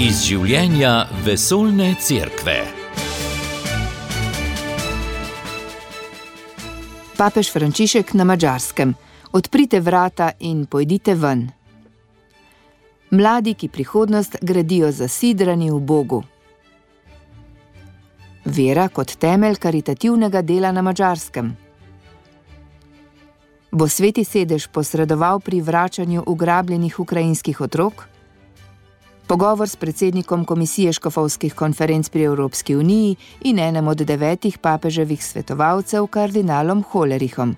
iz življenja vesoljne cerkve. Papež Frančišek na mačarskem: Odprite vrata in pojdite ven. Mladi, ki prihodnost gradijo zasidrani v Bogu. Vera kot temelj karitativnega dela na mačarskem. Bo sveti sedež posredoval pri vračanju ugrabljenih ukrajinskih otrok? Pogovor s predsednikom Komisije škofovskih konferenc pri Evropski uniji in enem od devetih papeževih svetovalcev, kardinalom Holerihom.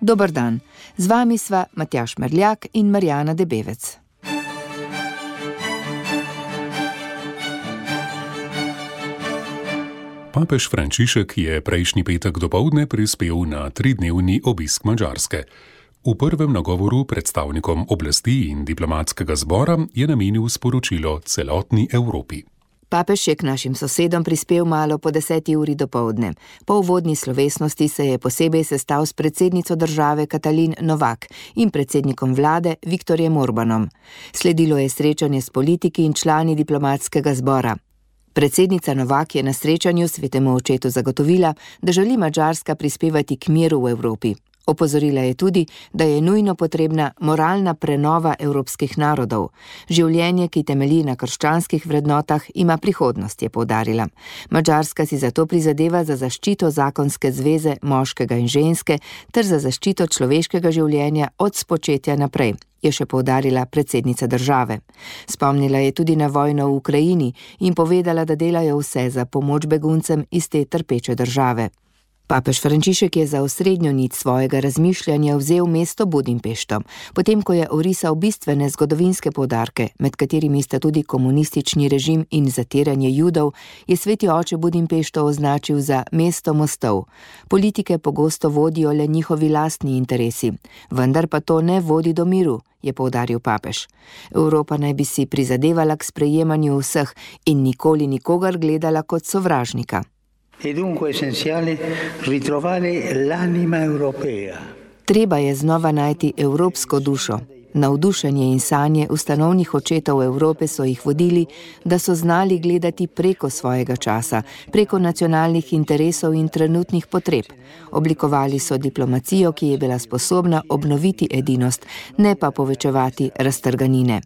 Dobr dan, z vami sva Matjaš Merljak in Marjana Debevec. Papež Frančišek je prejšnji petek dopoledne prispel na tridnevni obisk Mačarske. V prvem nagovoru predstavnikom oblasti in diplomatskega zbora je namenil sporočilo celotni Evropi. Papež je k našim sosedom prispel malo po deseti uri dopoledne. Po uvodni slovesnosti se je posebej sestal s predsednico države Katalin Novak in predsednikom vlade Viktorjem Orbanom. Sledilo je srečanje s politiki in člani diplomatskega zbora. Predsednica Novak je na srečanju svetemu očetu zagotovila, da želi Mačarska prispevati k miru v Evropi. Opozorila je tudi, da je nujno potrebna moralna prenova evropskih narodov. Življenje, ki temelji na krščanskih vrednotah, ima prihodnost, je povdarila. Mačarska si zato prizadeva za zaščito zakonske zveze moškega in ženske ter za zaščito človeškega življenja od spočetja naprej je še povdarila predsednica države. Spomnila je tudi na vojno v Ukrajini in povedala, da delajo vse za pomoč beguncem iz te trpeče države. Papež Frančišek je za osrednjo nit svojega razmišljanja vzel mesto Budimpešto, potem ko je orisal bistvene zgodovinske podarke, med katerimi sta tudi komunistični režim in zatiranje judov, je sveti oče Budimpešto označil za mesto mostov. Politike pogosto vodijo le njihovi lastni interesi, vendar pa to ne vodi do miru, je povdaril papež. Evropa naj bi si prizadevala k sprejemanju vseh in nikoli nikogar gledala kot sovražnika. È dunque essenziale ritrovare l'anima europea. Treba je znova najti evropsko dušo. Navdušenje in sanje ustanovnih očetov Evrope so jih vodili, da so znali gledati preko svojega časa, preko nacionalnih interesov in trenutnih potreb. Oblikovali so diplomacijo, ki je bila sposobna obnoviti edinost, ne pa povečevati raztrganine.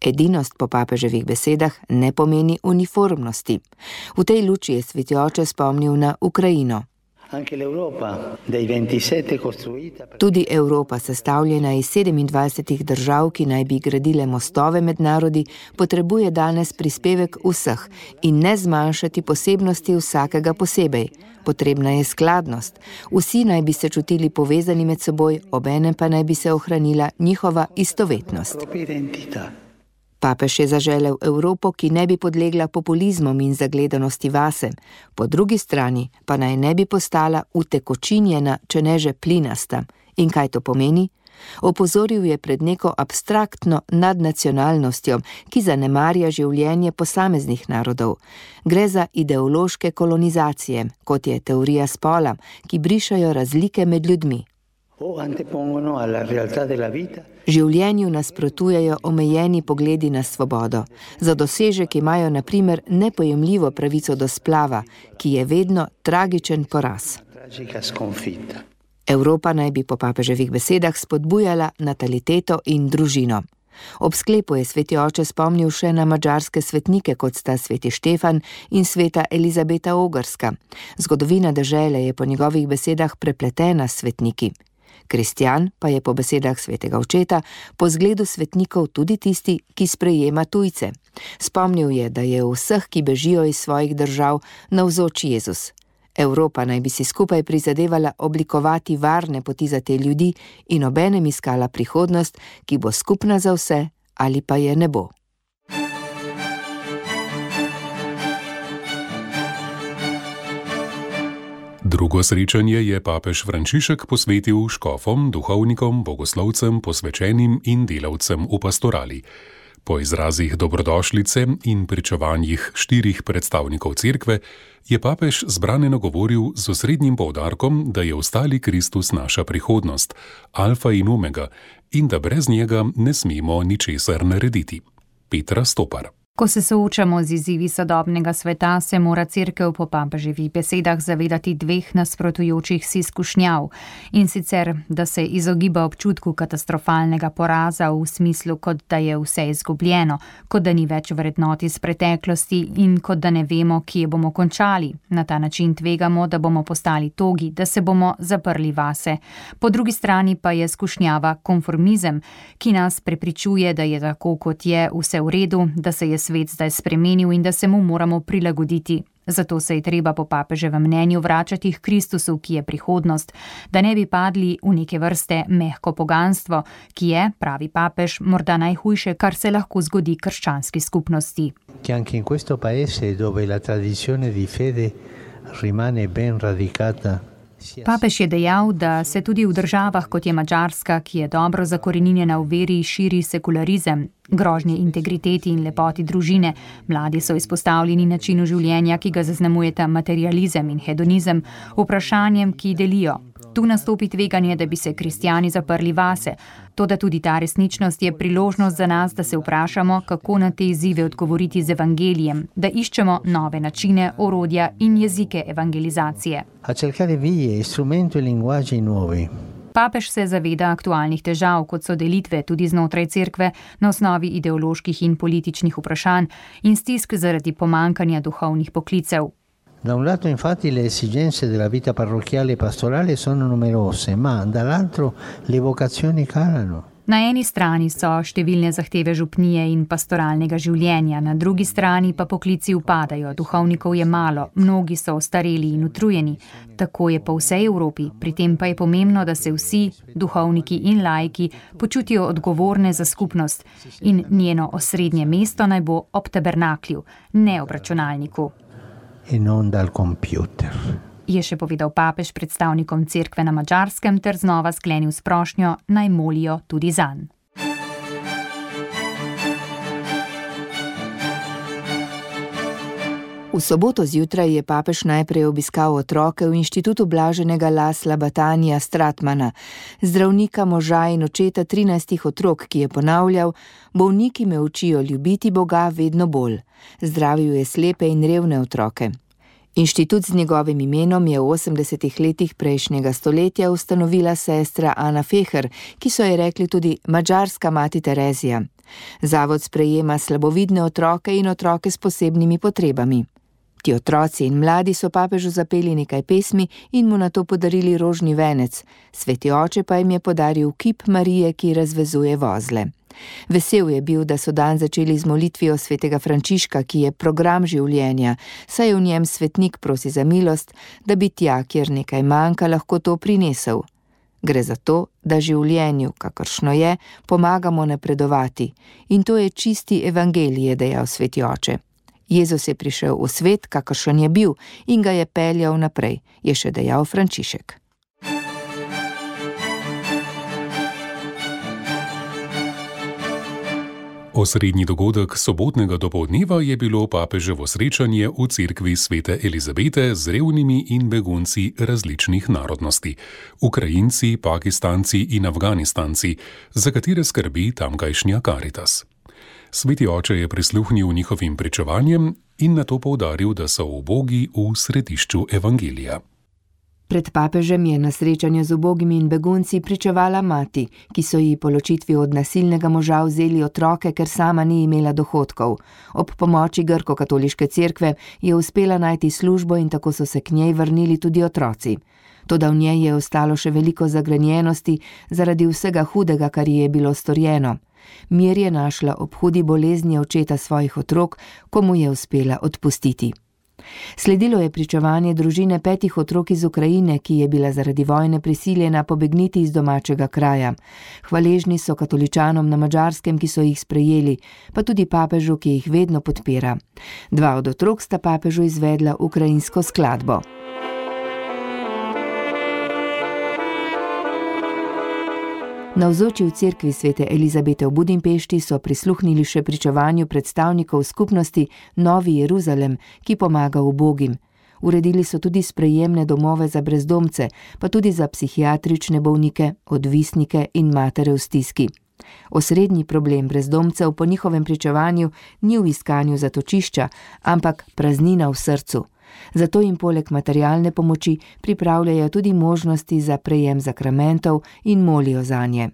Edinost po papeževih besedah ne pomeni uniformnosti. V tej luči je sveti oče spomnil na Ukrajino. Tudi Evropa, sestavljena iz 27 držav, ki naj bi gradile mostove med narodi, potrebuje danes prispevek vseh in ne zmanjšati posebnosti vsakega posebej. Potrebna je skladnost. Vsi naj bi se čutili povezani med seboj, obenem pa naj bi se ohranila njihova istovetnost. Papež je zaželel Evropo, ki ne bi podlegla populizmom in zagledanosti vase, po drugi strani pa naj ne bi postala utekočinjena, če ne že plinasta. In kaj to pomeni? Opozoril je pred neko abstraktno nadnacionalnostjo, ki zanemarja življenje posameznih narodov. Gre za ideološke kolonizacije, kot je teorija spola, ki brišajo razlike med ljudmi. Življenju nasprotujejo omejeni pogledi na svobodo. Za dosežek imajo naprimer nepojemljivo pravico do splava, ki je vedno tragičen poraz. Evropa naj bi po papeževih besedah spodbujala nataliteto in družino. Ob sklepu je sveti oče spomnil še na mačarske svetnike, kot sta sveti Štefan in sveta Elizabeta Ogrska. Zgodovina države je po njegovih besedah prepletena s svetniki. Kristjan pa je po besedah svetega očeta po zgledu svetnikov tudi tisti, ki sprejema tujce. Spomnil je, da je vseh, ki bežijo iz svojih držav, navzoč Jezus. Evropa naj bi si skupaj prizadevala oblikovati varne poti za te ljudi in obenem iskala prihodnost, ki bo skupna za vse ali pa je ne bo. Drugo srečanje je papež Frančišek posvetil škofom, duhovnikom, bogoslovcem, posvečenim in delavcem v pastorali. Po izrazih dobrodošlice in pričovanjih štirih predstavnikov cerkve je papež zbrane nagovoril z osrednjim povdarkom, da je ostali Kristus naša prihodnost, alfa in omega, in da brez njega ne smemo ničesar narediti. Petra Stopar. Ko se soočamo z izzivi sodobnega sveta, se mora crkva po papeževih besedah zavedati dveh nasprotujočih si izkušnjav in sicer, da se izogiba občutku katastrofalnega poraza v smislu, kot da je vse izgubljeno, kot da ni več vrednot iz preteklosti in kot da ne vemo, kje bomo končali. Na ta način tvegamo, da bomo postali togi, da se bomo zaprli vase. Po drugi strani pa je skušnjava konformizem, ki nas prepričuje, da je tako, kot je, vse v redu, da se je svet zdaj spremenil in da se mu moramo prilagoditi. Zato se je treba po papeževem mnenju vračati k Kristusu, ki je prihodnost, da ne bi padli v neke vrste mehko poganstvo, ki je, pravi papež, morda najhujše, kar se lahko zgodi krščanski skupnosti. Papež je dejal, da se tudi v državah, kot je Mačarska, ki je dobro zakorenjena v veri, širi sekularizem, grožnje integriteti in lepoti družine. Mladi so izpostavljeni načinu življenja, ki ga zaznamujeta materializem in hedonizem, vprašanjem, ki delijo. Tu nastopi tveganje, da bi se kristijani zaprli vase. Toda tudi ta resničnost je priložnost za nas, da se vprašamo, kako na te izzive odgovoriti z evangelijem, da iščemo nove načine, orodja in jezike evangelizacije. Papež se zaveda aktualnih težav, kot so delitve tudi znotraj cerkve na osnovi ideoloških in političnih vprašanj in stisk zaradi pomankanja duhovnih poklicev. Da un lato infatti le esigenze della vita parrocchiale e pastorale sono numerose, ma dall'altro le vocazioni calano. Na eni strani so številne zahteve župnije in pastoralnega življenja, na drugi strani pa poklici upadajo, duhovnikov je malo, mnogi so ostareli in utrujeni. Tako je po vsej Evropi, pri tem pa je pomembno, da se vsi, duhovniki in lajki, počutijo odgovorne za skupnost in njeno osrednje mesto naj bo ob tabernaklju, ne ob računalniku in non dal computer. Je še povedal papež predstavnikom cerkve na mačarskem ter znova sklenil s prošnjo naj molijo tudi zanj. V soboto zjutraj je papež najprej obiskal otroke v inštitutu blaženega Lasla Batanja Stratmana, zdravnika moža in očeta 13 otrok, ki je ponavljal: Bolniki me učijo ljubiti Boga vedno bolj. Zdravil je slepe in revne otroke. Inštitut z njegovim imenom je v 80-ih letih prejšnjega stoletja ustanovila sestra Ana Feher, ki so ji rekli tudi mačarska mati Terezija. Zavod sprejema slabovidne otroke in otroke s posebnimi potrebami. Ti otroci in mladi so papežu zapeli nekaj pesmi in mu na to podarili rožni venec, sveti oče pa jim je podaril kip Marije, ki razvezuje vozle. Vesel je bil, da so dan začeli z molitvijo svetega Frančiška, ki je program življenja, saj je v njem svetnik prosi za milost, da bi tja, kjer nekaj manjka, lahko to prinesel. Gre za to, da življenju, kakršno je, pomagamo napredovati, in to je čisti evangelije, dejal sveti oče. Jezus je prišel v svet, kakršen je bil, in ga je peljal naprej, je še dejal Frančišek. Osrednji dogodek sobotnega dopoledneva je bilo papeževo srečanje v cerkvi svete Elizabete z revnimi in begunci različnih narodnosti: Ukrajinci, Pakistanci in Afganistanci, za katere skrbi tamkajšnja Karitas. Sveti oče je prisluhnil njihovim pričevanjem in na to povdaril, da so ubogi v središču evangelija. Pred papežem je na srečanju z ubogimi in begunci pričevala mati, ki so ji po ločitvi od nasilnega moža vzeli otroke, ker sama ni imela dohodkov. Ob pomoči grko-katoliške cerkve je uspela najti službo in tako so se k njej vrnili tudi otroci. Toda v njej je ostalo še veliko zagrenjenosti zaradi vsega hudega, kar ji je bilo storjeno. Mir je našla ob hudi bolezni očeta svojih otrok, komu je uspela odpustiti. Sledilo je pričevanje družine petih otrok iz Ukrajine, ki je bila zaradi vojne prisiljena pobegniti iz domačega kraja. Hvaležni so katoličanom na mačarskem, ki so jih sprejeli, pa tudi papežu, ki jih vedno podpira. Dva od otrok sta papežu izvedla ukrajinsko skladbo. Navzoči v cerkvi svete Elizabete v Budimpešti so prisluhnili še pričevanju predstavnikov skupnosti Novi Jeruzalem, ki pomaga ubogim. Uredili so tudi sprejemne domove za brezdomce, pa tudi za psihiatrične bolnike, odvisnike in matere v stiski. Osrednji problem brezdomcev po njihovem pričevanju ni v iskanju zatočišča, ampak praznina v srcu. Zato jim poleg materialne pomoči pripravljajo tudi možnosti za prejem zakramentov in molijo za nje.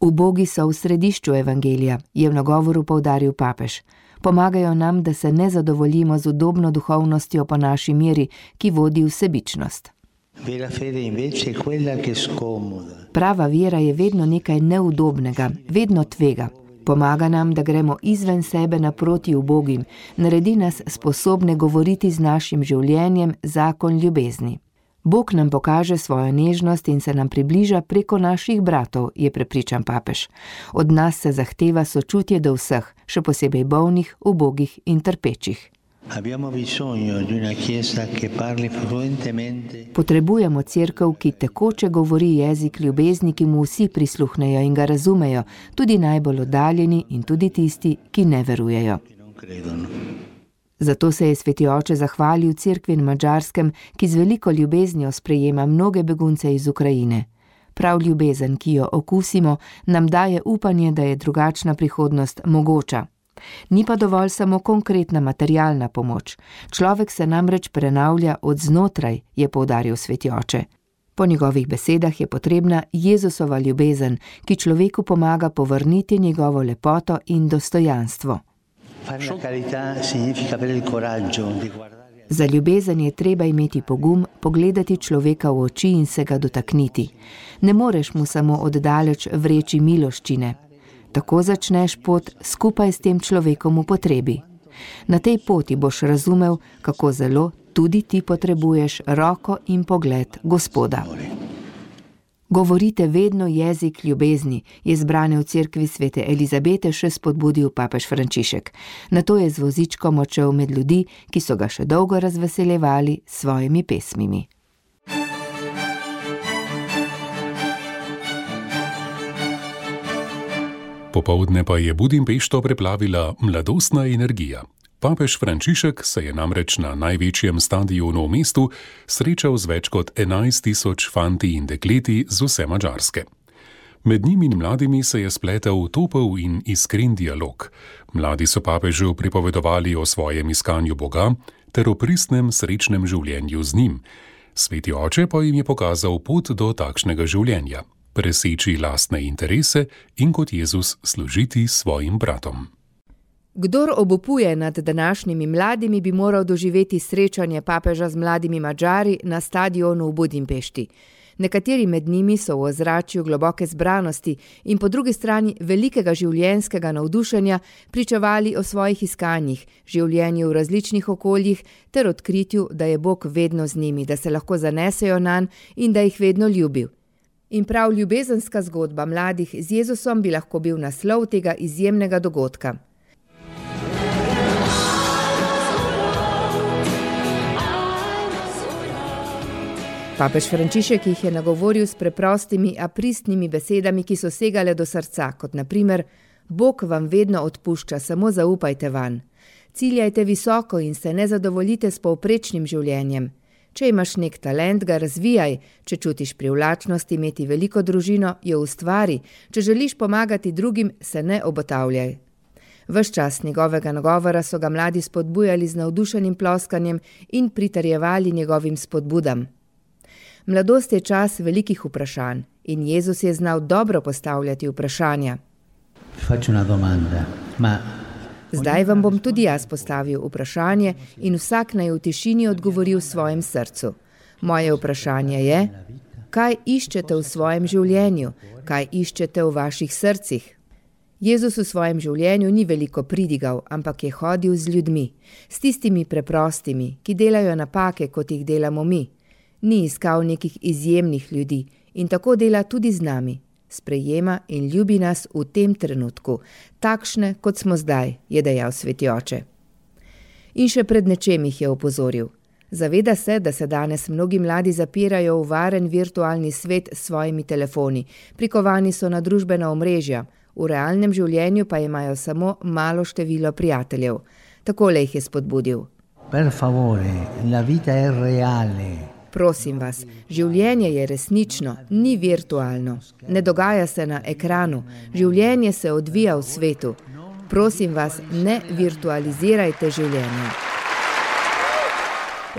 Ubogi so v središču evangelija, je v nagovoru povdaril papež. Pomagajo nam, da se ne zadovoljimo z udobno duhovnostjo po naši meri, ki vodi v sebičnost. Prava vera je vedno nekaj neudobnega, vedno tvega. Pomaga nam, da gremo izven sebe naproti ubogim, naredi nas sposobne govoriti z našim življenjem zakon ljubezni. Bog nam pokaže svojo nežnost in se nam približa preko naših bratov, je prepričan papež. Od nas se zahteva sočutje do vseh, še posebej bolnih, ubogih in trpečih. Potrebujemo crkv, ki tekoče govori jezik ljubezni, ki mu vsi prisluhnejo in ga razumejo, tudi najbolj oddaljeni in tudi tisti, ki ne verujejo. Zato se je sveti oče zahvalil crkvi na mačarskem, ki z veliko ljubeznijo sprejema mnoge begunce iz Ukrajine. Prav ljubezen, ki jo okusimo, nam daje upanje, da je drugačna prihodnost mogoča. Ni pa dovolj samo konkretna materialna pomoč. Človek se namreč prenavlja od znotraj, je povdaril sveti oče. Po njegovih besedah je potrebna Jezusova ljubezen, ki človeku pomaga povrniti njegovo lepoto in dostojanstvo. Za ljubezen je treba imeti pogum, pogledati človeka v oči in se ga dotakniti. Ne moreš mu samo oddaleč vreči miloščine, Tako začneš pot skupaj s tem človekom v potrebi. Na tej poti boš razumel, kako zelo tudi ti potrebuješ roko in pogled Gospoda. Govorite vedno jezik ljubezni, je zbrane v cerkvi svete Elizabete še spodbudil papež Frančišek. Na to je z vozičkom odšel med ljudi, ki so ga še dolgo razveseljevali s svojimi pesmimi. Popovdne pa je Budimpešto preplavila mladostna energija. Papež Frančišek se je namreč na največjem stadionu v mestu srečal z več kot 11 tisoč fanti in dekleti z vse Mačarske. Med njimi in mladimi se je spletel topel in iskren dialog. Mladi so papežu pripovedovali o svojem iskanju Boga ter o pristnem srečnem življenju z njim. Sveti oče pa jim je pokazal pot do takšnega življenja preseči lastne interese in kot Jezus služiti svojim bratom. Kdor obupuje nad današnjimi mladimi, bi moral doživeti srečanje papeža z mladimi Mačari na stadionu v Budimpešti. Nekateri med njimi so v ozračju globoke zbranosti in po drugi strani velikega življenjskega navdušenja pričevali o svojih iskanjih, življenju v različnih okoljih ter odkritju, da je Bog vedno z njimi, da se lahko zanesejo na njega in da jih vedno ljubi. In prav ljubezenska zgodba mladih z Jezusom bi lahko bil naslov tega izjemnega dogodka. Papež Frančišek jih je nagovoril s preprostimi, a pristnimi besedami, ki so segale do srca, kot naprimer: Bog vam vedno odpušča, samo zaupajte van. Ciljajte visoko in se ne zadovoljite s povprečnim življenjem. Če imaš nek talent, ga razvijaj, če čutiš privlačnost imeti veliko družino, jo ustvari, če želiš pomagati drugim, se ne obotavljaj. Ves čas njegovega nagovora so ga mladi spodbujali z navdušenim ploskanjem in pritarjevali njegovim spodbudam. Mladost je čas velikih vprašanj in Jezus je znal dobro postavljati vprašanja. Faccio una domanda, ma Zdaj vam bom tudi jaz postavil vprašanje in vsak naj v tišini odgovori v svojem srcu. Moje vprašanje je, kaj iščete v svojem življenju, kaj iščete v vaših srcih? Jezus v svojem življenju ni veliko pridigal, ampak je hodil z ljudmi, s tistimi preprostimi, ki delajo napake, kot jih delamo mi. Ni iskal nekih izjemnih ljudi in tako dela tudi z nami sprejema in ljubi nas v tem trenutku, takšne, kot smo zdaj, je dejal sveti oče. In še pred nečem jih je opozoril. Zaveda se, da se danes mnogi mladi zapirajo v varen virtualni svet s svojimi telefoni, prikovani so na družbena omrežja, v realnem življenju pa imajo samo malo število prijateljev. Takole jih je spodbudil. Per favore, la vita è reale. Prosim vas, življenje je resnično, ni virtualno. Ne dogaja se na ekranu, življenje se odvija v svetu. Prosim vas, ne virtualizirajte življenja.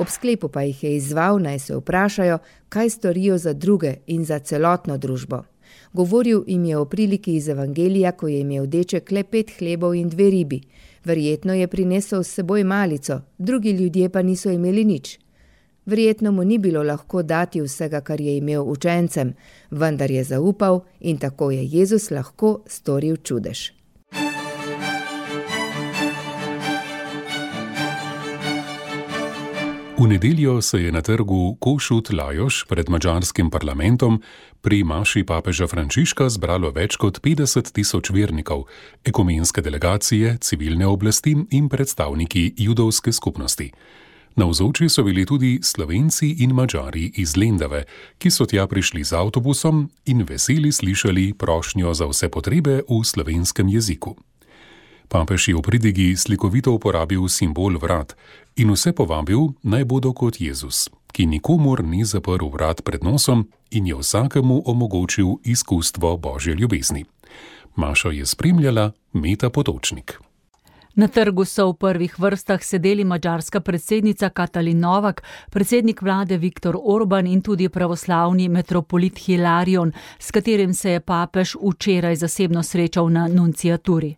Ob sklepu pa jih je izzval naj se vprašajo, kaj storijo za druge in za celotno družbo. Govoril jim je o priliki iz Evangelija, ko je imel deček le pet hlebov in dve ribi. Verjetno je prinesel s seboj malico, drugi ljudje pa niso imeli nič. Verjetno mu ni bilo lahko dati vsega, kar je imel učencem, vendar je zaupal in tako je Jezus lahko storil čudež. V nedeljo se je na trgu Košut Lajoš pred mačarskim parlamentom pri maši papeža Frančiška zbralo več kot 50 tisoč vernikov, ekumenske delegacije, civilne oblasti in predstavniki judovske skupnosti. Navzoči so bili tudi slovenci in mačari iz Lendave, ki so tja prišli z avtobusom in veseli slišali prošnjo za vse potrebe v slovenskem jeziku. Papež je v pridigi slikovito uporabil simbol vrat in vse povabil naj bodo kot Jezus, ki nikomor ni zaprl vrat pred nosom in je vsakemu omogočil izkustvo božje ljubezni. Mašo je spremljala Meta Potočnik. Na trgu so v prvih vrstah sedeli mačarska predsednica Katalin Novak, predsednik vlade Viktor Orban in tudi pravoslavni metropolit Hilarion, s katerim se je papež včeraj zasebno srečal na nuncijaturi.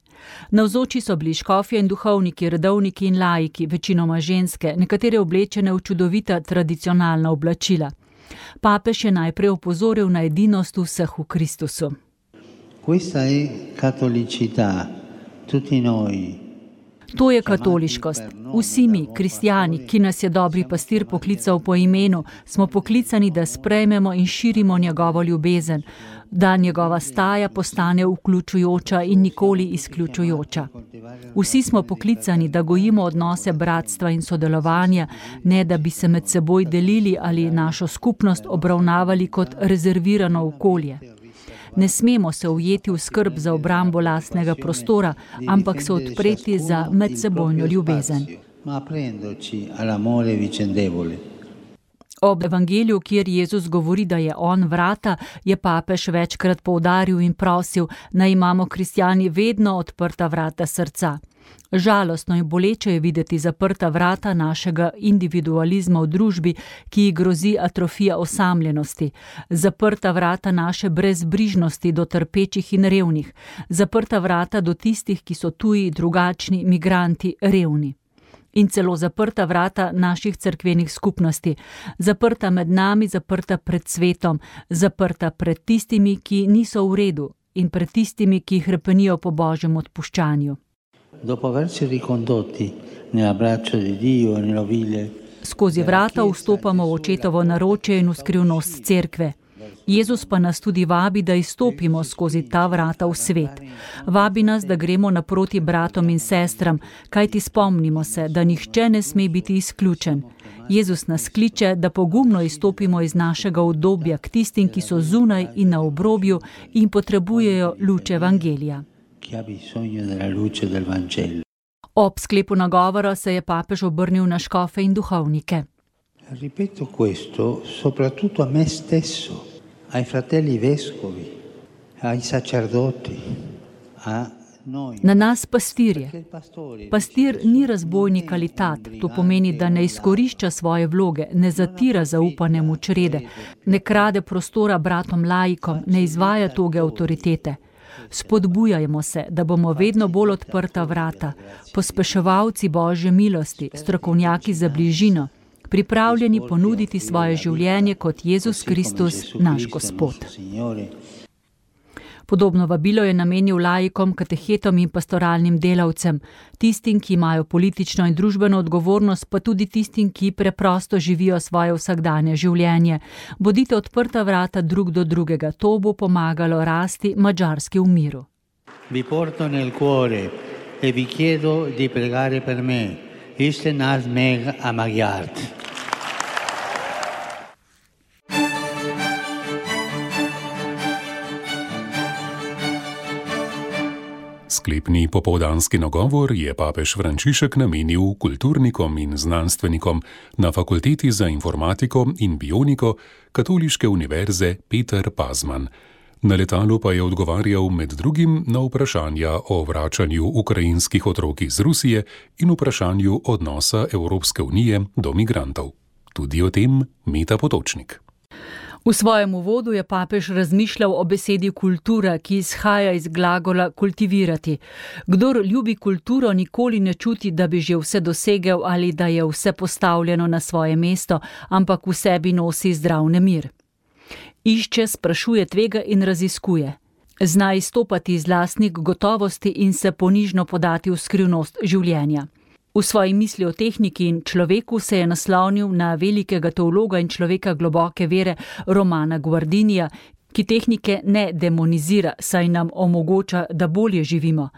Navzoči so bili škofje in duhovniki, redovniki in laiki, večinoma ženske, nekatere oblečene v čudovita tradicionalna oblačila. Papež je najprej opozoril na edinost vseh v Kristusu. Questa è cattolicità, tutti noi. To je katoliškost. Vsi mi, kristijani, ki nas je dobri pastir poklical po imenu, smo poklicani, da sprejmemo in širimo njegovo ljubezen, da njegova staja postane vključujoča in nikoli izključujoča. Vsi smo poklicani, da gojimo odnose bratstva in sodelovanja, ne da bi se med seboj delili ali našo skupnost obravnavali kot rezervirano okolje. Ne smemo se ujeti v skrb za obrambo lastnega prostora, ampak se odpreti za medsebojno ljubezen. Ob evangeliju, kjer Jezus govori, da je on vrata, je papež večkrat poudaril in prosil, naj imamo kristijani vedno odprta vrata srca. Žalostno in boleče je videti zaprta vrata našega individualizma v družbi, ki ji grozi atrofija osamljenosti, zaprta vrata naše brezbrižnosti do trpečih in revnih, zaprta vrata do tistih, ki so tuji, drugačni, migranti, revni. In celo zaprta vrata naših cerkvenih skupnosti, zaprta med nami, zaprta pred svetom, zaprta pred tistimi, ki niso v redu in pred tistimi, ki hrepenijo po božjem odpuščanju. Dopo averci ricondotti nell'abbraccio di Dio e nell'ovile. Skozi vrata vstopamo v očetovo naročje in v skrivnost cerkve. Jezus pa nas tudi vabi, da izstopimo skozi ta vrata v svet. Vabi nas, da gremo naproti bratom in sestram, kajti spomnimo se, da nihče ne sme biti izključen. Jezus nas kliče, da pogumno izstopimo iz našega obdobja k tistim, ki so zunaj in na obrobju in potrebujejo luč evangelija. Ob sklepu nagovora se je papež obrnil na škofe in duhovnike. Ripeto questo soprattutto a me stesso, ai fratelli vescovi, ai sacerdoti, a noi. Na nas pastirje. Pastir ni razbojnik ali tat, to pomeni, da ne izkorišča svoje vloge, ne zatira zaupanemu črede, ne krade prostora bratom laikom, ne izvaja toge avtoritete. Spodbujajmo se, da bomo vedno bolj odprta vrata, pospeševalci božje milosti, strokovnjaki za bližino, pripravljeni ponuditi svoje življenje kot Jezus Kristus, naš Gospod. Podobno vabilo je namenil laikom, katehetom in pastoralnim delavcem, tistim, ki imajo politično in družbeno odgovornost, pa tudi tistim, ki preprosto živijo svoje vsakdanje življenje. Bodite odprta vrata drug do drugega, to bo pomagalo rasti mačarski v miru. Vi porto nel cuore e vi chiedo di pregare per me. Iste nas meg amagiart. Sklepni popovdanski nagovor je papež Frančišek namenil kulturnikom in znanstvenikom na Fakulteti za informatiko in bioniko Katoliške univerze Peter Pazman. Na letalu pa je odgovarjal med drugim na vprašanja o vračanju ukrajinskih otrok iz Rusije in vprašanju odnosa Evropske unije do migrantov. Tudi o tem Meta Potočnik. V svojem uvodu je papež razmišljal o besedi kultura, ki izhaja iz glagola kultivirati. Kdor ljubi kulturo, nikoli ne čuti, da bi že vse dosegel ali da je vse postavljeno na svoje mesto, ampak v sebi nosi zdrav nemir. Išče, sprašuje, tvega in raziskuje. Zna izstopati iz lastnih gotovosti in se ponižno podati v skrivnost življenja. V svoji misli o tehniki in človeku se je naslovnil na velikega teologa in človeka globoke vere Romana Guardinija, ki tehnike ne demonizira, saj nam omogoča, da bolje živimo.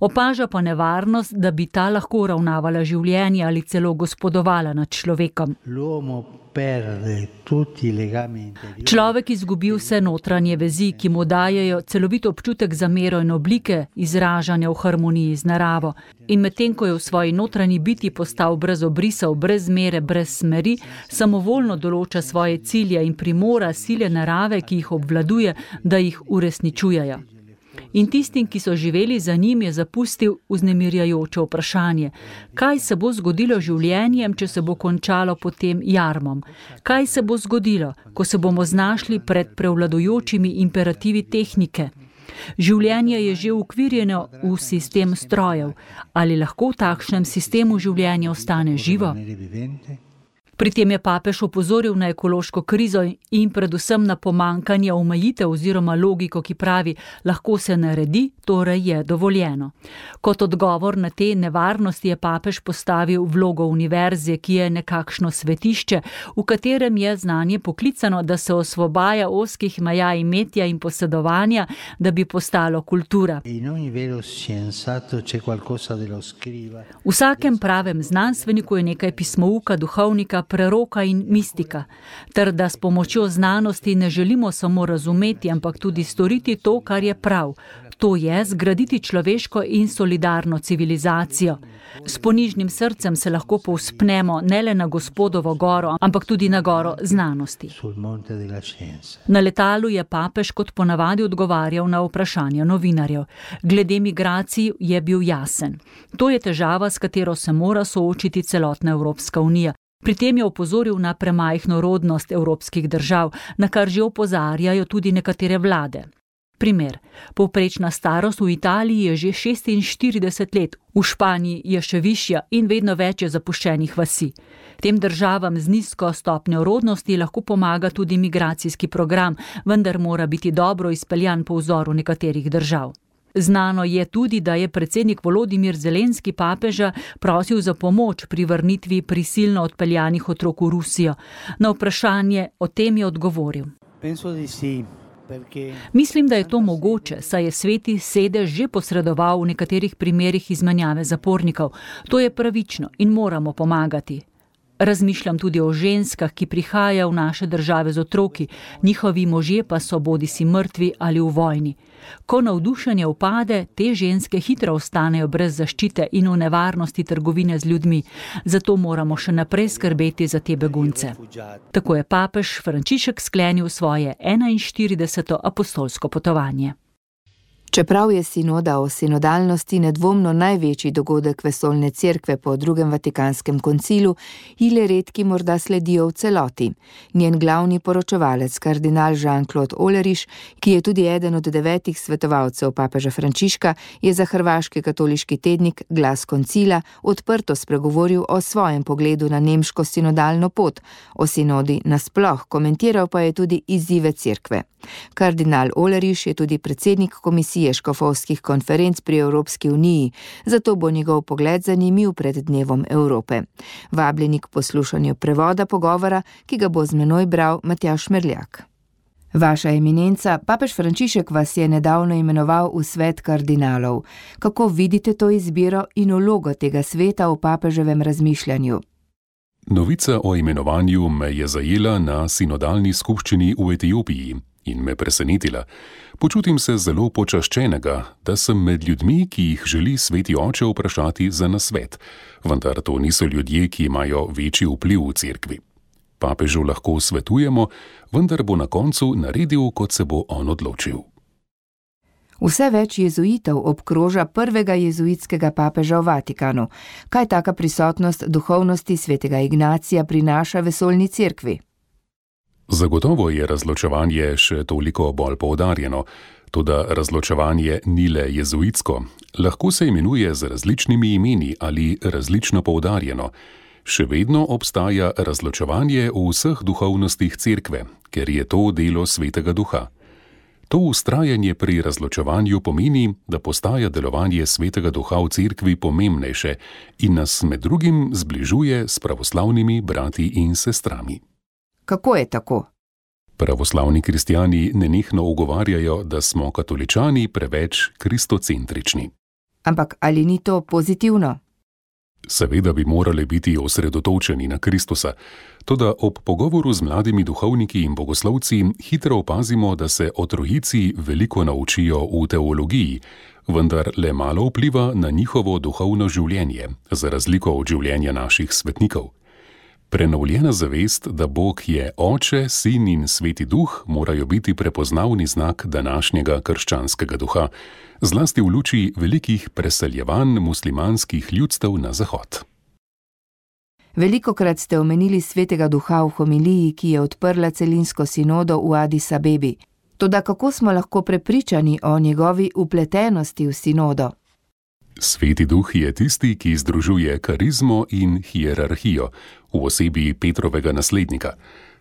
Opaža pa nevarnost, da bi ta lahko ravnavala življenje ali celo gospodovala nad človekom. Človek izgubi vse notranje vezi, ki mu dajejo celovit občutek za mero in oblike izražanja v harmoniji z naravo. In medtem ko je v svoji notranji biti postal brez obrisov, brez mere, brez smeri, samovoljno določa svoje cilje in primora sile narave, ki jih obvladuje, da jih uresničujejo in tistim, ki so živeli za njim, je zapustil vznemirjajoče vprašanje: kaj se bo zgodilo življenjem, če se bo končalo potem jarmom? Kaj se bo zgodilo, ko se bomo znašli pred prevladojočimi imperativi tehnike? Življenje je že ukvirjeno v sistem strojev. Ali lahko v takšnem sistemu življenja ostane živo? Pri tem je papež opozoril na ekološko krizo in predvsem na pomankanje omejitev oziroma logiko, ki pravi, lahko se naredi, torej je dovoljeno. Kot odgovor na te nevarnosti je papež postavil vlogo univerze, ki je nekakšno svetišče, v katerem je znanje poklicano, da se osvobaja oskih meja imetja in posedovanja, da bi postalo kultura. V vsakem pravem znanstveniku je nekaj pismouka, duhovnika, preroka in mistika, ter da s pomočjo znanosti ne želimo samo razumeti, ampak tudi storiti to, kar je prav, to je zgraditi človeško in solidarno civilizacijo. S ponižnim srcem se lahko povspnemo ne le na gospodovo goro, ampak tudi na goro znanosti. Na letalu je papež kot ponavadi odgovarjal na vprašanja novinarjev. Glede migracij je bil jasen. To je težava, s katero se mora soočiti celotna Evropska unija. Pri tem je opozoril na premajhno rodnost evropskih držav, na kar že opozarjajo tudi nekatere vlade. Primer. Povprečna starost v Italiji je že 46 let, v Španiji je še višja in vedno več je zapuščenih vasi. Tem državam z nizko stopnjo rodnosti lahko pomaga tudi migracijski program, vendar mora biti dobro izpeljan po vzoru nekaterih držav. Znano je tudi, da je predsednik Volodimir Zelenski papeža prosil za pomoč pri vrnitvi prisilno odpeljanih otrok v Rusijo. Na vprašanje o tem je odgovoril. Mislim, da je to mogoče, saj je sveti sedež že posredoval v nekaterih primerjih izmenjave zapornikov. To je pravično in moramo pomagati. Razmišljam tudi o ženskah, ki prihajajo v naše države z otroki, njihovi možje pa so bodi si mrtvi ali v vojni. Ko navdušenje upade, te ženske hitro ostanejo brez zaščite in v nevarnosti trgovine z ljudmi, zato moramo še naprej skrbeti za te begunce. Tako je papež Frančišek sklenil svoje 41. apostolsko potovanje. Čeprav je sinoda o sinodalnosti nedvomno največji dogodek vesolne cerkve po drugem vatikanskem koncilu, ji le redki morda sledijo v celoti. Njen glavni poročevalec, kardinal Jean-Claude Oleriš, ki je tudi eden od devetih svetovalcev papeža Frančiška, je za hrvaški katoliški tednik Glas koncila odprto spregovoril o svojem pogledu na nemško sinodalno pot, o sinodi nasploh, komentiral pa je tudi izzive cerkve. Kardinal Oleriš je tudi predsednik komisije komisije škofovskih konferenc pri Evropski uniji, zato bo njegov pogled zanimiv pred dnevom Evrope. Vabljeni k poslušanju prevoda pogovora, ki ga bo z menoj bral Matjaš Merljak. Vaša eminenca, papež Frančišek vas je nedavno imenoval v svet kardinalov. Kako vidite to izbiro in vlogo tega sveta v papeževem razmišljanju? Novica o imenovanju me je zajela na sinodalni skupščini v Etiopiji. in me presenetila. Počutim se zelo počaščenega, da sem med ljudmi, ki jih želi sveti oče vprašati za nasvet, vendar to niso ljudje, ki imajo večji vpliv v cerkvi. Papežu lahko svetujemo, vendar bo na koncu naredil, kot se bo on odločil. Vse več jezuitov obkroža prvega jezuitskega papeža v Vatikanu. Kaj taka prisotnost duhovnosti svetega Ignacija prinaša vesoljni cerkvi? Zagotovo je razločevanje še toliko bolj poudarjeno, tudi razločevanje ni le jezuitsko, lahko se imenuje z različnimi imeni ali različno poudarjeno. Še vedno obstaja razločevanje v vseh duhovnostih cerkve, ker je to delo svetega duha. To ustrajanje pri razločevanju pomeni, da postaja delovanje svetega duha v cerkvi pomembnejše in nas med drugim zbližuje s pravoslavnimi brati in sestrami. Kako je tako? Pravoslavni kristijani nenehno ugovarjajo, da smo katoličani preveč kristocentrični. Ampak ali ni to pozitivno? Seveda bi morali biti osredotočeni na Kristusa, tudi ob pogovoru z mladimi duhovniki in bogoslovci hitro opazimo, da se o trojici veliko naučijo v teologiji, vendar le malo vpliva na njihovo duhovno življenje, za razliko od življenja naših svetnikov. Prenovljena zavest, da Bog je Oče, Sin in Sveti Duh, morajo biti prepoznavni znak današnjega krščanskega duha, zlasti v luči velikih preseljevanj muslimanskih ljudstev na zahod. Veliko krat ste omenili svetega duha v homiliji, ki je odprla celinsko sinodo v Addis Abebi. Toda kako smo lahko prepričani o njegovi upletenosti v sinodo? Sveti duh je tisti, ki združuje karizmo in hierarhijo v osebi Petrovega naslednika.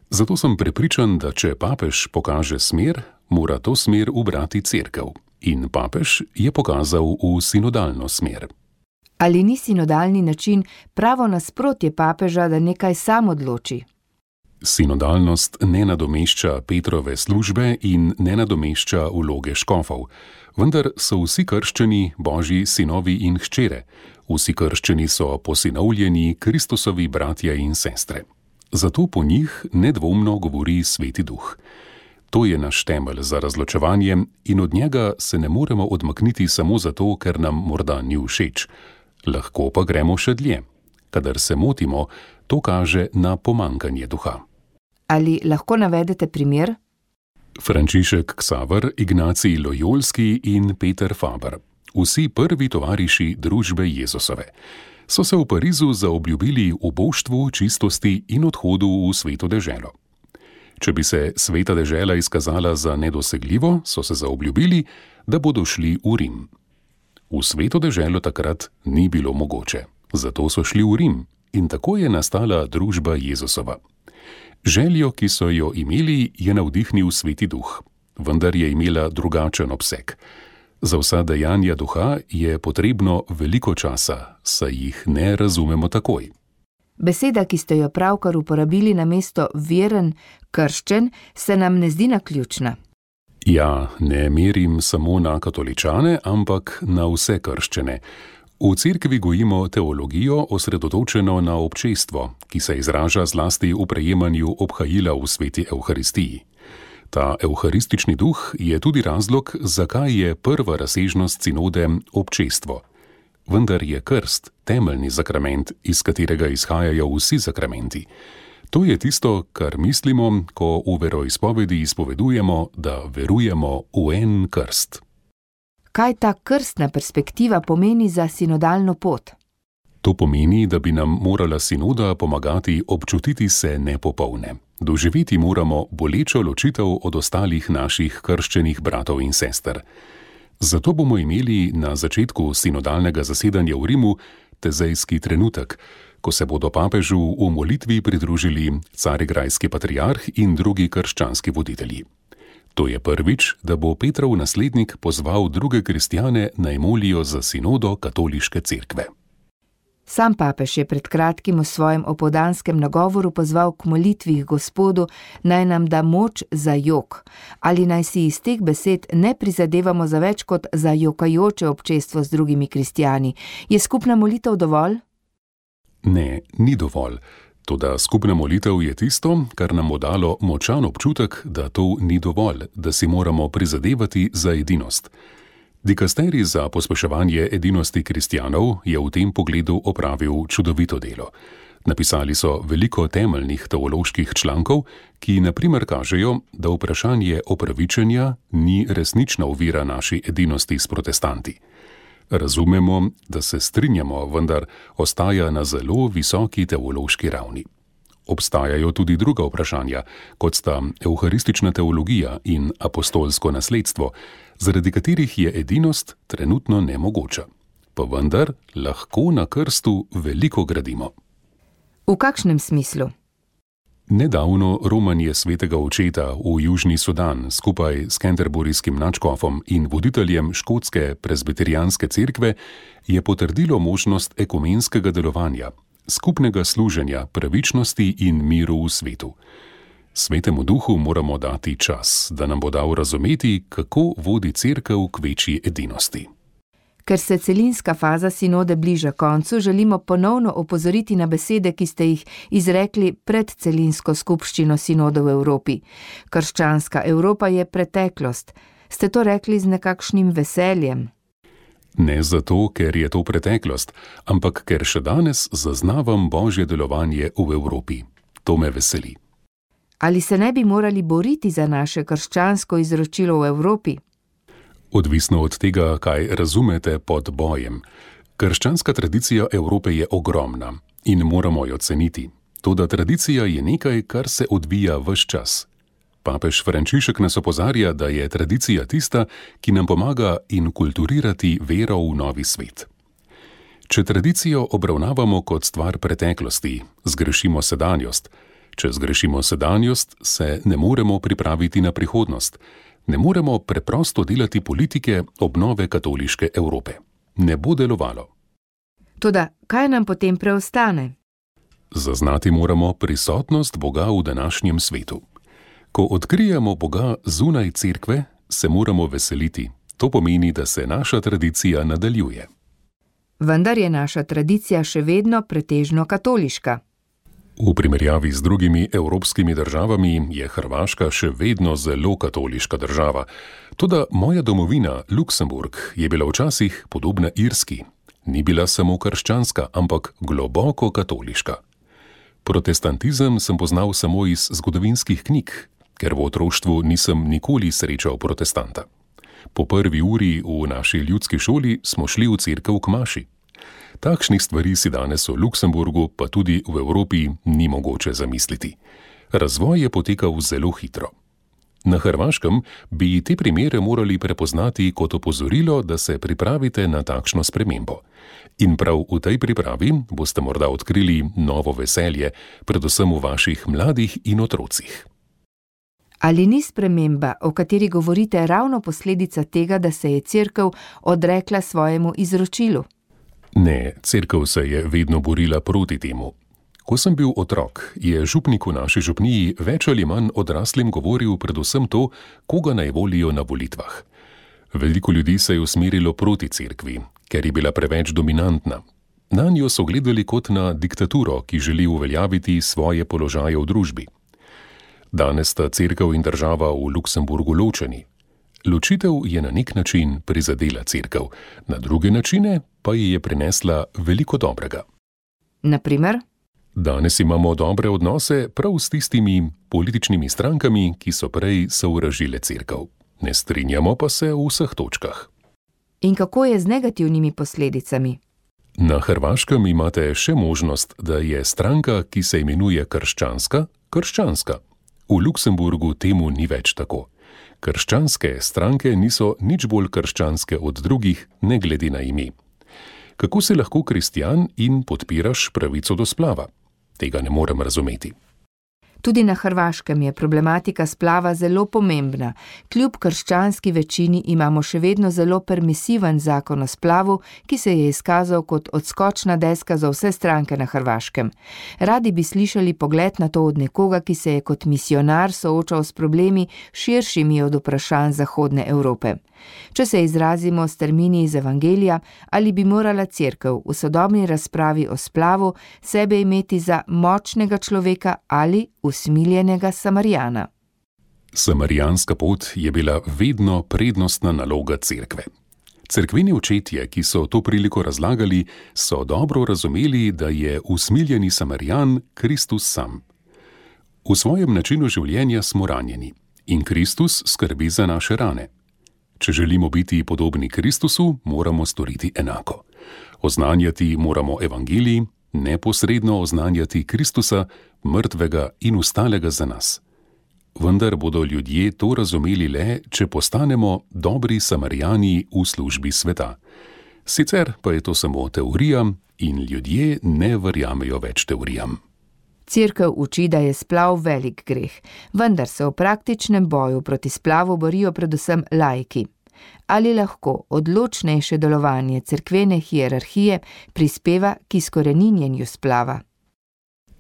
Zato sem prepričan, da če papež pokaže smer, mora to smer ubrati crkv. In papež je pokazal v sinodalno smer. Ali ni sinodalni način pravo nasprotje papeža, da nekaj sam odloči? Sinodalnost ne nadomešča Petrove službe in ne nadomešča vloge škofov, vendar so vsi krščani božji sinovi in hčere, vsi krščani so posinovljeni Kristusovi bratje in sestre. Zato po njih nedvomno govori Sveti Duh. To je naš temelj za razločevanje in od njega se ne moremo odmakniti samo zato, ker nam morda ni všeč. Lahko pa gremo še dlje. Kadar se motimo, to kaže na pomankanje duha. Ali lahko navedete primer? Frančišek Ksaver, Ignacij Lojolski in Peter Faber, vsi prvi tovariši družbe Jezusove, so se v Parizu zaobljubili v boštvu, čistosti in odhodu v sveto deželo. Če bi se sveta dežela izkazala za nedosegljivo, so se zaobljubili, da bodo šli v Rim. V sveto deželo takrat ni bilo mogoče, zato so šli v Rim in tako je nastala družba Jezusova. Željo, ki so jo imeli, je navdihnil sveti duh, vendar je imela drugačen obseg. Za vsa dejanja duha je potrebno veliko časa, saj jih ne razumemo takoj. Beseda, ki ste jo pravkar uporabili na mesto veren, krščen, se nam ne zdi naključna. Ja, ne merim samo na katoličane, ampak na vse krščene. V cerkvi gojimo teologijo osredotočeno na občestvo, ki se izraža zlasti v prejemanju obhajila v sveti Euharistiji. Ta euharistični duh je tudi razlog, zakaj je prva razsežnost sinode občestvo. Vendar je krst temeljni sakrament, iz katerega izhajajo vsi sakramenti. To je tisto, kar mislimo, ko v veroizpovedi izpovedujemo, da verujemo v en krst kaj ta krstna perspektiva pomeni za sinodalno pot. To pomeni, da bi nam morala sinoda pomagati občutiti se nepopolne. Doživeti moramo bolečo ločitev od ostalih naših krščenih bratov in sester. Zato bomo imeli na začetku sinodalnega zasedanja v Rimu tezejski trenutek, ko se bodo papežu v molitvi pridružili carigrajski patriarh in drugi krščanski voditelji. To je prvič, da bo Petrov naslednik pozval druge kristijane naj molijo za sinodo katoliške cerkve. Sam papež je pred kratkim v svojem opodanskem nagovoru pozval k molitvi Gospodu, naj nam da moč za jok, ali naj si iz teh besed ne prizadevamo za več kot za jokajoče občestvo z drugimi kristijani. Je skupna molitev dovolj? Ne, ni dovolj. Toda skupna molitev je tisto, kar nam bo dalo močan občutek, da to ni dovolj, da si moramo prizadevati za edinost. Dikasteri za pospeševanje edinosti kristjanov je v tem pogledu opravil čudovito delo. Napisali so veliko temeljnih teoloških člankov, ki naprimer kažejo, da vprašanje opravičenja ni resnična ovira naši edinosti s protestanti. Razumemo, da se strinjamo, vendar ostaja na zelo visoki teološki ravni. Obstajajo tudi druga vprašanja, kot sta euharistična teologija in apostolsko nasledstvo, zaradi katerih je edinost trenutno nemogoča. Pa vendar lahko na krstu veliko gradimo. V kakšnem smislu? Nedavno romanje svetega očeta v Južni Sudan skupaj s Canterburyjskim načkofom in voditeljem škotske presbiterijanske cerkve je potrdilo možnost ekumenskega delovanja, skupnega služenja, pravičnosti in miru v svetu. Svetemu duhu moramo dati čas, da nam bo dal razumeti, kako vodi cerkev k večji edinosti. Ker se celinska faza sinode bliža koncu, želimo ponovno opozoriti na besede, ki ste jih izrekli pred celinsko skupščino sinode v Evropi. Krščanska Evropa je preteklost. Ste to rekli z nekakšnim veseljem? Ne zato, ker je to preteklost, ampak ker še danes zaznavam božje delovanje v Evropi. To me veseli. Ali se ne bi morali boriti za naše krščansko izročilo v Evropi? Odvisno od tega, kaj razumete pod bojem. Krščanska tradicija Evrope je ogromna in moramo jo ceniti. Toda tradicija je nekaj, kar se odvija vse čas. Papež Frančišek nas opozarja, da je tradicija tista, ki nam pomaga inkulturirati vero v novi svet. Če tradicijo obravnavamo kot stvar preteklosti, zgrešimo sedanjost. Če zgrešimo sedanjost, se ne moremo pripraviti na prihodnost ne moremo preprosto delati politike obnove katoliške Evrope. Ne bo delovalo. Toda, kaj nam potem preostane? Zaznati moramo prisotnost Boga v današnjem svetu. Ko odkrijemo Boga zunaj cerkve, se moramo veseliti. To pomeni, da se naša tradicija nadaljuje. Vendar je naša tradicija še vedno pretežno katoliška. V primerjavi z drugimi evropskimi državami je Hrvaška še vedno zelo katoliška država. Toda moja domovina, Luksemburg, je bila včasih podobna Irski. Ni bila samo krščanska, ampak globoko katoliška. Protestantizem sem poznal samo iz zgodovinskih knjig, ker v otroštvu nisem nikoli srečal protestanta. Po prvi uri v naši ljudski šoli smo šli v cerkev k maši. Takšnih stvari si danes v Luksemburgu, pa tudi v Evropi, ni mogoče zamisliti. Razvoj je potekal zelo hitro. Na Hrvaškem bi te primere morali prepoznati kot opozorilo, da se pripravite na takšno spremembo. In prav v tej pripravi boste morda odkrili novo veselje, predvsem v vaših mladih in otrocih. Ali ni sprememba, o kateri govorite, ravno posledica tega, da se je crkva odrekla svojemu izročilu? Ne, crkva se je vedno borila proti temu. Ko sem bil otrok, je župnik v naši župniji več ali manj odraslim govoril predvsem to, koga naj volijo na volitvah. Veliko ljudi se je usmerilo proti cerkvi, ker je bila preveč dominantna. Na njo so gledali kot na diktaturo, ki želi uveljaviti svoje položaje v družbi. Danes sta cerkev in država v Luksemburgu ločeni, Ločitev je na nek način prizadela crkv, na druge načine pa ji je prinesla veliko dobrega. Naprimer? Danes imamo dobre odnose prav s tistimi političnimi strankami, ki so prej sovražile crkv. Ne strinjamo pa se v vseh točkah. In kako je z negativnimi posledicami? Na Hrvaškem imate še možnost, da je stranka, ki se imenuje krščanska, krščanska. V Luksemburgu temu ni več tako. Krščanske stranke niso nič bolj krščanske od drugih, ne glede na ime. Kako si lahko kristjan in podpiraš pravico do splava? Tega ne morem razumeti. Tudi na Hrvaškem je problematika splava zelo pomembna. Kljub krščanski večini imamo še vedno zelo permisiven zakon o splavu, ki se je izkazal kot odskočna deska za vse stranke na Hrvaškem. Radi bi slišali pogled na to od nekoga, ki se je kot misionar soočal s problemi širšimi od vprašanj Zahodne Evrope. Če se izrazimo s termini iz Evangelija, ali bi morala crkva v sodobni razpravi o splavu sebe imeti za močnega človeka ali usmiljenega Samarijana. Samarijanska pot je bila vedno prednostna naloga cerkve. Cerkveni očetje, ki so to priliko razlagali, so dobro razumeli, da je usmiljeni Samarijan Kristus sam. V svojem načinu življenja smo ranjeni in Kristus skrbi za naše rane. Če želimo biti podobni Kristusu, moramo storiti enako. Oznanjati moramo evangeliji, neposredno oznanjati Kristusa, mrtvega in ustalega za nas. Vendar bodo ljudje to razumeli le, če postanemo dobri samarijani v službi sveta. Sicer pa je to samo teorija in ljudje ne verjamejo več teorijam. Cerkev uči, da je splav velik greh, vendar se v praktičnem boju proti splavu borijo predvsem laiki. Ali lahko odločnejše delovanje cerkvene hierarhije prispeva k izkoreninjenju splava?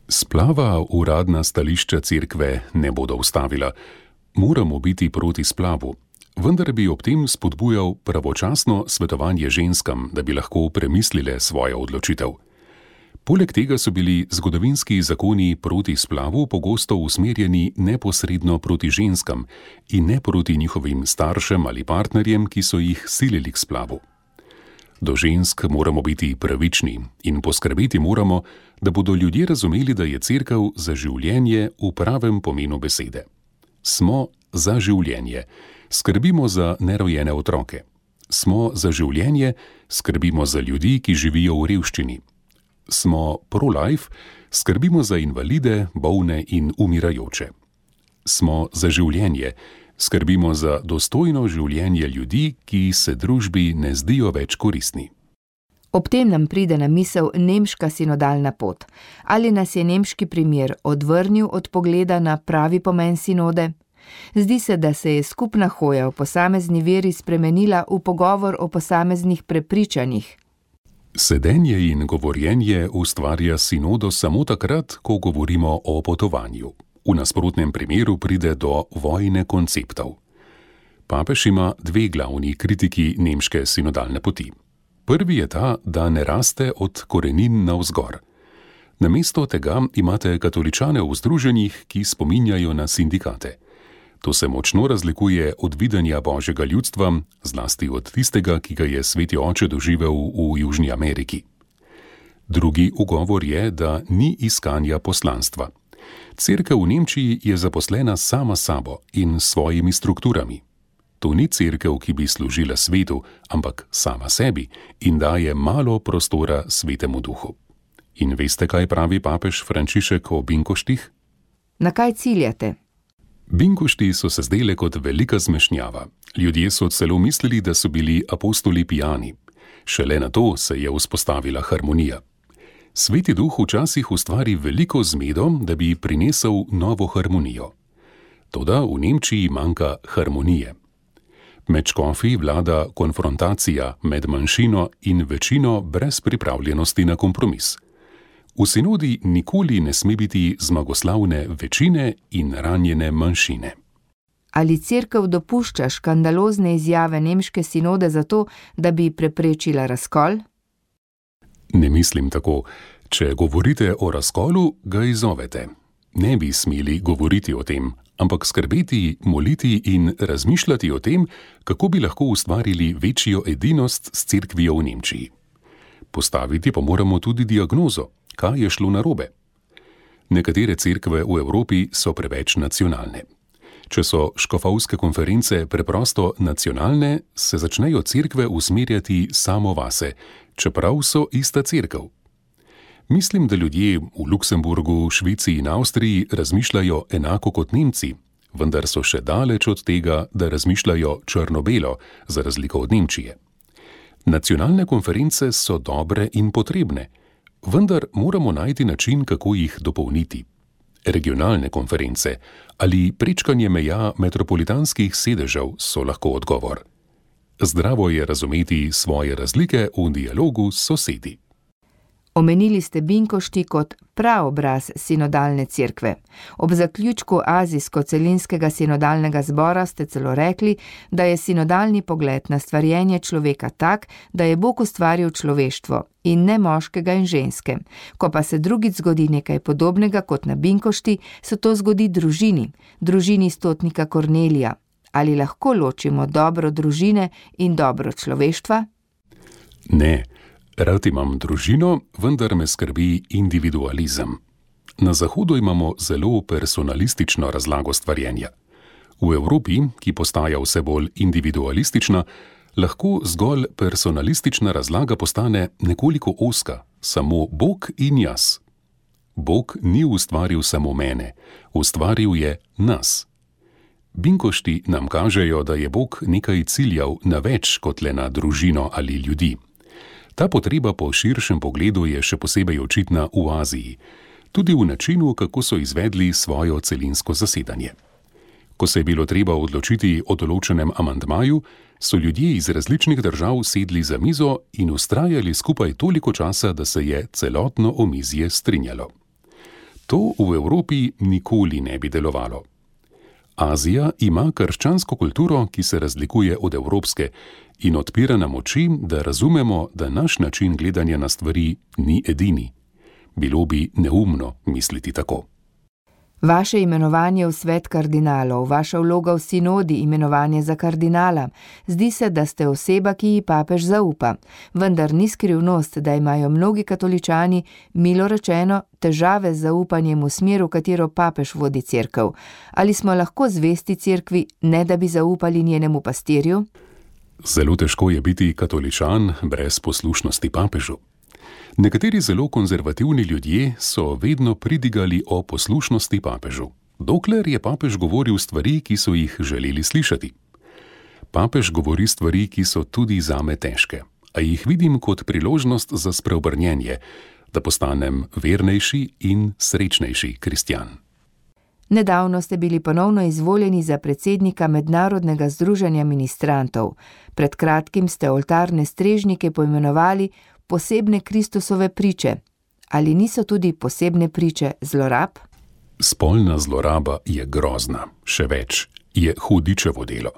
Splava uradna stališča cerkve ne bodo ustavila. Moramo biti proti splavu, vendar bi ob tem spodbujal pravočasno svetovanje ženskam, da bi lahko premislile svojo odločitev. Poleg tega so bili zgodovinski zakoni proti splavu pogosto usmerjeni neposredno proti ženskam in ne proti njihovim staršem ali partnerjem, ki so jih silili k splavu. Do žensk moramo biti pravični in poskrbeti moramo, da bodo ljudje razumeli, da je crkav za življenje v pravem pomenu besede. Smo za življenje, skrbimo za nerojene otroke. Smo za življenje, skrbimo za ljudi, ki živijo v revščini smo pro-life, skrbimo za invalide, bolne in umirajoče. Smo za življenje, skrbimo za dostojno življenje ljudi, ki se družbi ne zdijo več koristni. Ob tem nam pride na misel nemška sinodalna pot. Ali nas je nemški primer odvrnil od pogleda na pravi pomen sinode? Zdi se, da se je skupna hoja v posamezni veri spremenila v pogovor o posameznih prepričanjih, Sedenje in govorjenje ustvarja sinodo samo takrat, ko govorimo o potovanju. V nasprotnem primeru pride do vojne konceptov. Papež ima dve glavni kritiki nemške sinodalne poti. Prvi je ta, da ne raste od korenin navzgor. Namesto tega imate katoličane v združenjih, ki spominjajo na sindikate. To se močno razlikuje od videnja božjega ljudstva, zlasti od tistega, ki ga je sveti oče doživel v Južni Ameriki. Drugi ugovor je, da ni iskanja poslanstva. Cerkev v Nemčiji je zaposlena sama sabo in svojimi strukturami. To ni cerkev, ki bi služila svetu, ampak sama sebi in daje malo prostora svetemu duhu. In veste, kaj pravi papež Frančišek o binkoštih? Na kaj ciljate? Binkošti so se zdele kot velika zmešnjava. Ljudje so celo mislili, da so bili apostoli pijani. Šele na to se je vzpostavila harmonija. Sveti duh včasih ustvari veliko zmedo, da bi prinesel novo harmonijo. Toda v Nemčiji manjka harmonije. Med škofi vlada konfrontacija med manjšino in večino brez pripravljenosti na kompromis. V sinodi nikoli ne sme biti zmagoslavne večine in ranjene manjšine. Ali crkv dopušča škandalozne izjave nemške sinode zato, da bi preprečila razkol? Ne mislim tako. Če govorite o razkolu, ga izovete. Ne bi smeli govoriti o tem, ampak skrbeti, moliti in razmišljati o tem, kako bi lahko ustvarili večjo edinost s crkvijo v Nemčiji. Postaviti pa moramo tudi diagnozo, kaj je šlo narobe. Nekatere cerkve v Evropi so preveč nacionalne. Če so škofovske konference preprosto nacionalne, se začnejo cerkve usmerjati samo vase, čeprav so ista cerkev. Mislim, da ljudje v Luksemburgu, Švici in Avstriji razmišljajo enako kot Nemci, vendar so še daleč od tega, da razmišljajo črno-belo, za razliko od Nemčije. Nacionalne konference so dobre in potrebne vendar moramo najti način, kako jih dopolniti. regionalne konference ali prečkanje meja metropolitanskih sedežev so lahko odgovor. Zdravo je razumeti svoje razlike v dialogu s sosedi. Omenili ste Binkošti kot praobraz sinodalne cerkve. Ob zaključku Azijsko-celinskega sinodalnega zbora ste celo rekli, da je sinodalni pogled na stvarjenje človeka tak, da je Bog ustvaril človeštvo in ne moškega in ženske. Ko pa se drugič zgodi nekaj podobnega kot na Binkošti, se to zgodi družini, družini stotnika Kornelija. Ali lahko ločimo dobro družine in dobro človeštva? Ne. Rad imam družino, vendar me skrbi individualizem. Na Zahodu imamo zelo personalistično razlago stvarjenja. V Evropi, ki postaja vse bolj individualistična, lahko zgolj personalistična razlaga postane nekoliko oska, samo Bog in jaz. Bog ni ustvaril samo mene, ustvaril je nas. Binkošti nam kažejo, da je Bog nekaj ciljal na več kot le na družino ali ljudi. Ta potreba po širšem pogledu je še posebej očitna v Aziji, tudi v načinu, kako so izvedli svojo celinsko zasedanje. Ko se je bilo treba odločiti o določenem amantmaju, so ljudje iz različnih držav sedli za mizo in ustrajali skupaj toliko časa, da se je celotno omizje strinjalo. To v Evropi nikoli ne bi delovalo. Azija ima krščansko kulturo, ki se razlikuje od evropske in odpira nam oči, da razumemo, da naš način gledanja na stvari ni edini. Bilo bi neumno misliti tako. Vaše imenovanje v svet kardinalov, vaša vloga v sinodi, imenovanje za kardinala, zdi se, da ste oseba, ki ji papež zaupa. Vendar ni skrivnost, da imajo mnogi katoličani, milo rečeno, težave z zaupanjem v smer, v katero papež vodi crkv. Ali smo lahko zvesti crkvi, ne da bi zaupali njenemu pastirju? Zelo težko je biti katoličan brez poslušnosti papežu. Nekateri zelo konzervativni ljudje so vedno pridigali o poslušnosti papežu, dokler je papež govoril stvari, ki so jih želeli slišati. Papež govori stvari, ki so tudi zame težke, a jih vidim kot priložnost za spreobrnjenje, da postanem vernejši in srečnejši kristjan. Nedavno ste bili ponovno izvoljeni za predsednika Mednarodnega združenja ministrantov. Pred kratkim ste oltarne strežnike poimenovali posebne Kristusove priče. Ali niso tudi posebne priče zlorab? Spolna zloraba je grozna, še več, je hudičevo delo.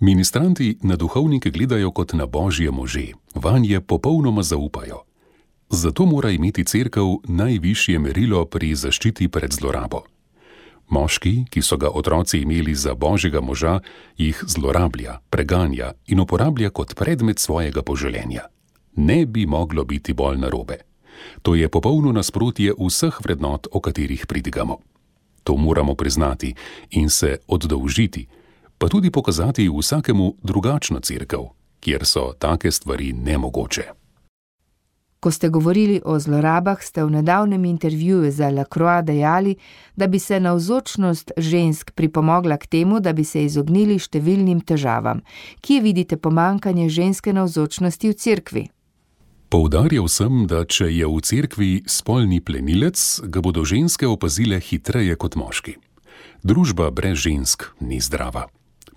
Ministranti na duhovnike gledajo kot na božje može, vanje popolnoma zaupajo. Zato mora imeti crkv najvišje merilo pri zaščiti pred zlorabo. Moški, ki so ga otroci imeli za božjega moža, jih zlorablja, preganja in uporablja kot predmet svojega poželjenja. Ne bi moglo biti bolj narobe. To je popolno nasprotje vseh vrednot, o katerih pridigamo. To moramo priznati in se oddolžiti, pa tudi pokazati vsakemu drugačno crkv, kjer so take stvari nemogoče. Ko ste govorili o zlorabah, ste v nedavnem intervjuju za La Croix dejali, da bi se navzočnost žensk pripomogla k temu, da bi se izognili številnim težavam. Kje vidite pomankanje ženske navzočnosti v cerkvi? Poudarjal sem, da če je v cerkvi spolni plenilec, ga bodo ženske opazile hitreje kot moški. Družba brez žensk ni zdrava.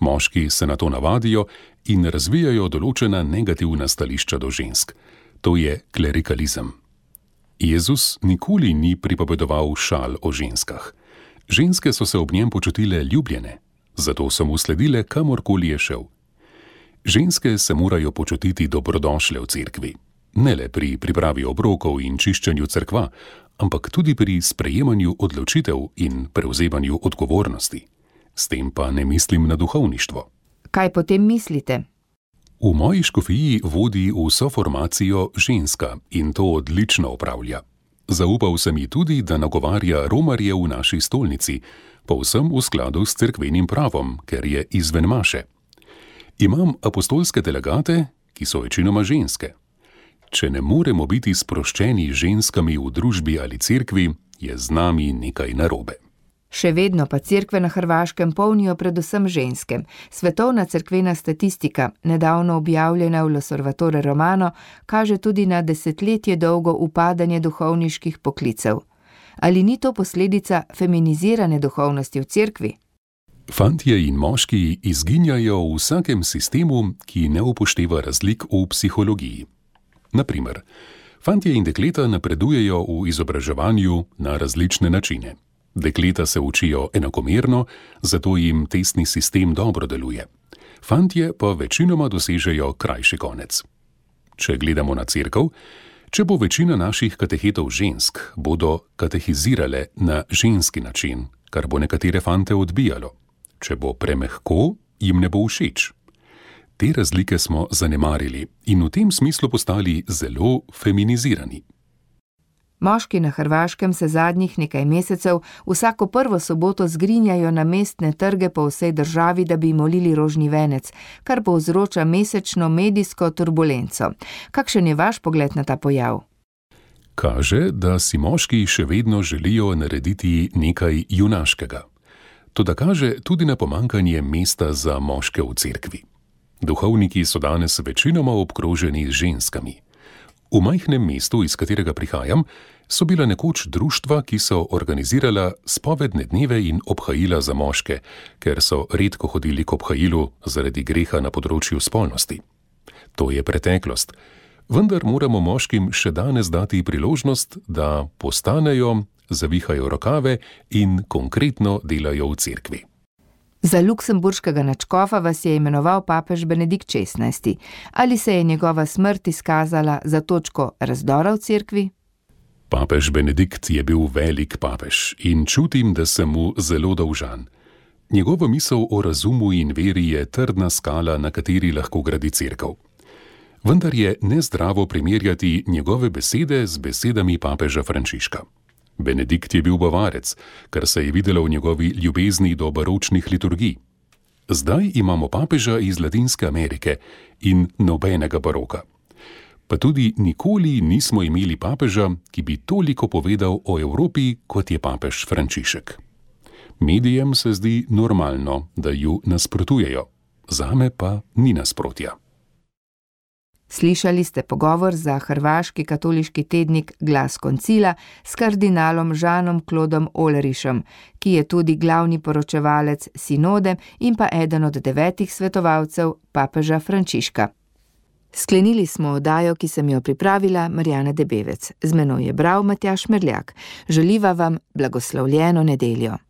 Moški se na to navadijo in razvijajo določena negativna stališča do žensk to je klerikalizem. Jezus nikoli ni pripovedoval šal o ženskah. Ženske so se ob njem počutile ljubljene, zato so mu sledile kamorkoli je šel. Ženske se morajo počutiti dobrodošle v cerkvi, ne le pri pripravi obrokov in čiščenju cerkva, ampak tudi pri sprejemanju odločitev in prevzemanju odgovornosti. S tem pa ne mislim na duhovništvo. Kaj potem mislite? V moji škofiji vodi vso formacijo ženska in to odlično upravlja. Zaupal sem ji tudi, da nagovarja romarje v naši stolnici, povsem v skladu s crkvenim pravom, ker je izven maše. Imam apostolske delegate, ki so večinoma ženske. Če ne moremo biti sproščeni ženskami v družbi ali cerkvi, je z nami nekaj narobe. Še vedno pa cerkve na Hrvaškem polnijo predvsem ženske. Svetovna cerkvena statistika, nedavno objavljena v Losorvatore Romano, kaže tudi na desetletje dolgo upadanje duhovniških poklicev. Ali ni to posledica feminizirane duhovnosti v cerkvi? Fantje in moški izginjajo v vsakem sistemu, ki ne upošteva razlik v psihologiji. Naprimer, fantje in dekleta napredujejo v izobraževanju na različne načine. Dekleta se učijo enakomerno, zato jim testni sistem dobro deluje. Fantje pa večinoma dosežejo krajši konec. Če gledamo na crkv, če bo večina naših katehetov žensk, bodo katehizirale na ženski način, kar bo nekatere fante odbijalo. Če bo premehko, jim ne bo všeč. Te razlike smo zanemarili in v tem smislu postali zelo feminizirani. Moški na Hrvaškem se zadnjih nekaj mesecev vsako prvo soboto zgrinjajo na mestne trge po vsej državi, da bi molili rožni venec, kar povzroča mesečno medijsko turbulenco. Kakšen je vaš pogled na ta pojav? Kaže, da si moški še vedno želijo narediti nekaj junaškega. To da kaže tudi na pomankanje mesta za moške v cerkvi. Duhovniki so danes večinoma obkroženi z ženskami. V majhnem mestu, iz katerega prihajam, so bila nekoč društva, ki so organizirala spovedne dneve in obhajila za moške, ker so redko hodili k obhajilu zaradi greha na področju spolnosti. To je preteklost, vendar moramo moškim še danes dati priložnost, da postanejo, zavihajo rokave in konkretno delajo v cerkvi. Za luksemburškega načkofa vas je imenoval papež Benedikt XVI. Ali se je njegova smrt izkazala za točko razdora v cerkvi? Papež Benedikt je bil velik papež in čutim, da sem mu zelo dolžan. Njegova misel o razumu in veri je trdna skala, na kateri lahko gradi crkv. Vendar je nezdravo primerjati njegove besede z besedami papeža Frančiška. Benedikt je bil bavarec, kar se je videlo v njegovi ljubezni do baročnih liturgij. Zdaj imamo papeža iz Latinske Amerike in nobenega baroka. Pa tudi nikoli nismo imeli papeža, ki bi toliko povedal o Evropi, kot je papež Frančišek. Medijem se zdi normalno, da ju nasprotujejo, zame pa ni nasprotja. Slišali ste pogovor za hrvaški katoliški tednik Glas koncila s kardinalom Žanom Klodom Olerišem, ki je tudi glavni poročevalec sinode in pa eden od devetih svetovalcev papeža Frančiška. Sklenili smo oddajo, ki sem jo pripravila Marjana Debevec. Z menoj je bral Matjaš Merljak. Želiva vam blagoslovljeno nedeljo.